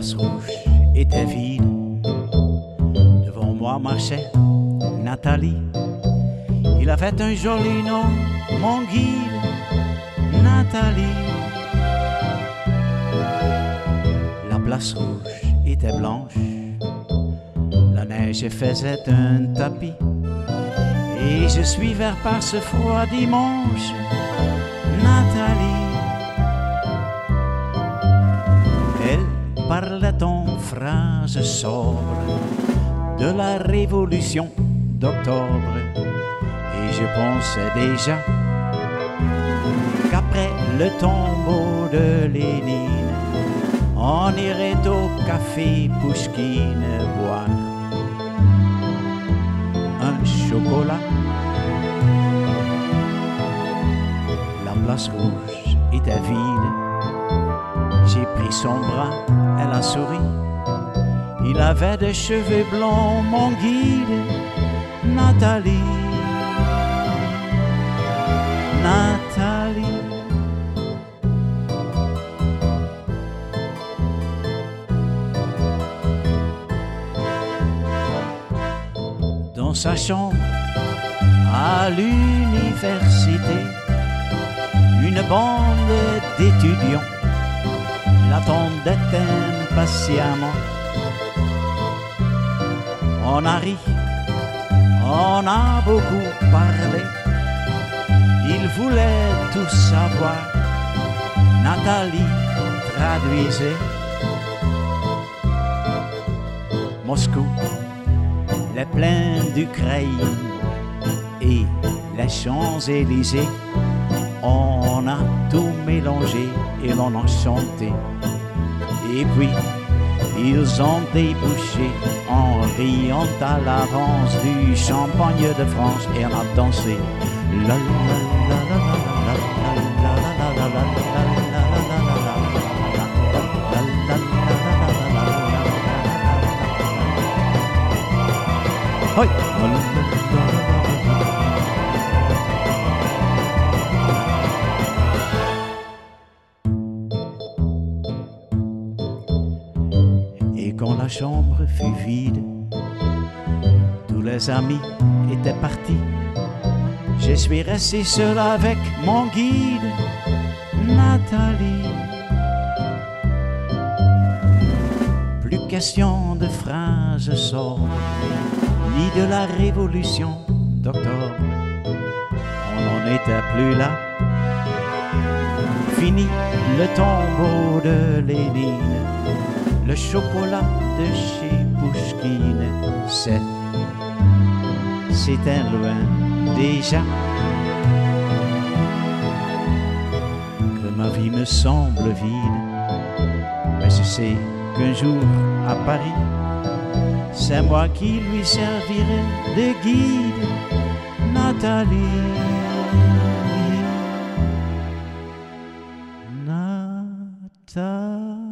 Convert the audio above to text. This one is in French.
place rouge était vide. Devant moi marchait Nathalie. Il avait un joli nom, mon guide, Nathalie. La place rouge était blanche. La neige faisait un tapis. Et je suis vers par ce froid dimanche, En phrases sobres de la révolution d'octobre. Et je pensais déjà qu'après le tombeau de Lénine, on irait au café Pouchkine boire un chocolat. La place rouge était vide. J'ai pris son bras, elle a souri. Il avait des cheveux blancs, mon guide, Nathalie. Nathalie. Dans sa chambre à l'université, une bande d'étudiants l'attendait impatiemment. On a ri, on a beaucoup parlé, il voulait tout savoir. Nathalie traduisait Moscou, les plaines d'Ukraine et les Champs-Élysées. On a tout mélangé et l'on a chanté. Et puis, ils ont débouché en riant à l'avance du champagne de France et on a dansé. La, la, la, quand la chambre fut vide, tous les amis étaient partis. Je suis resté seul avec mon guide, Nathalie. Plus question de phrases sobres, ni de la révolution d'octobre. On n'en était plus là. Fini le tombeau de Lénine le chocolat de chez Pouchkine, c'est, c'est un loin déjà que ma vie me semble vide. Mais je sais qu'un jour à Paris, c'est moi qui lui servirai de guide, Nathalie. Nathalie.